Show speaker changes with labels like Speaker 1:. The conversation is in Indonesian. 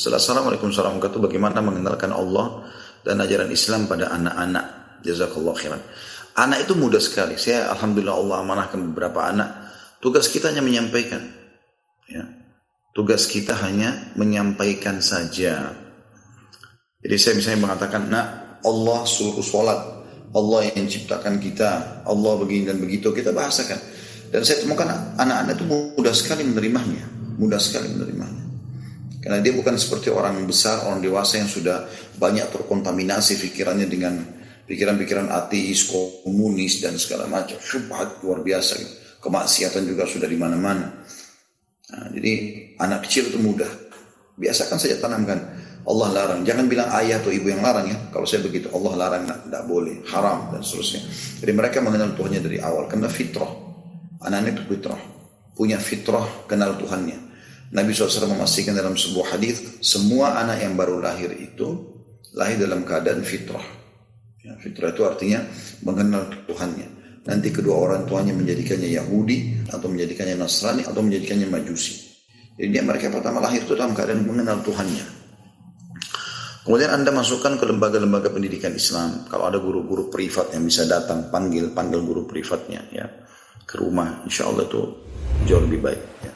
Speaker 1: Assalamualaikum warahmatullahi wabarakatuh. Bagaimana mengenalkan Allah dan ajaran Islam pada anak-anak? Jazakallah khairan. Anak itu mudah sekali. Saya Alhamdulillah Allah amanahkan beberapa anak. Tugas kita hanya menyampaikan. Ya. Tugas kita hanya menyampaikan saja. Jadi saya misalnya mengatakan, nak Allah suruh sholat. Allah yang ciptakan kita. Allah begini dan begitu. Kita bahasakan. Dan saya temukan anak-anak itu mudah sekali menerimanya. Mudah sekali menerimanya. Karena dia bukan seperti orang besar, orang dewasa yang sudah banyak terkontaminasi pikirannya dengan pikiran-pikiran ateis, komunis dan segala macam. Syubhat luar biasa. Gitu. Kemaksiatan juga sudah di mana-mana. Nah, jadi anak kecil itu mudah. Biasakan saja tanamkan. Allah larang. Jangan bilang ayah atau ibu yang larang ya. Kalau saya begitu, Allah larang, tidak boleh, haram dan seterusnya. Jadi mereka mengenal Tuhannya dari awal. Karena fitrah. Anak-anak itu fitrah. Punya fitrah kenal Tuhannya. Nabi SAW memastikan dalam sebuah hadis semua anak yang baru lahir itu lahir dalam keadaan fitrah. Ya, fitrah itu artinya mengenal Tuhannya. Nanti kedua orang tuanya menjadikannya Yahudi atau menjadikannya Nasrani atau menjadikannya Majusi. Jadi dia mereka pertama lahir itu dalam keadaan mengenal Tuhannya. Kemudian Anda masukkan ke lembaga-lembaga pendidikan Islam. Kalau ada guru-guru privat yang bisa datang, panggil panggil guru privatnya ya ke rumah. Insya Allah itu jauh lebih baik. Ya.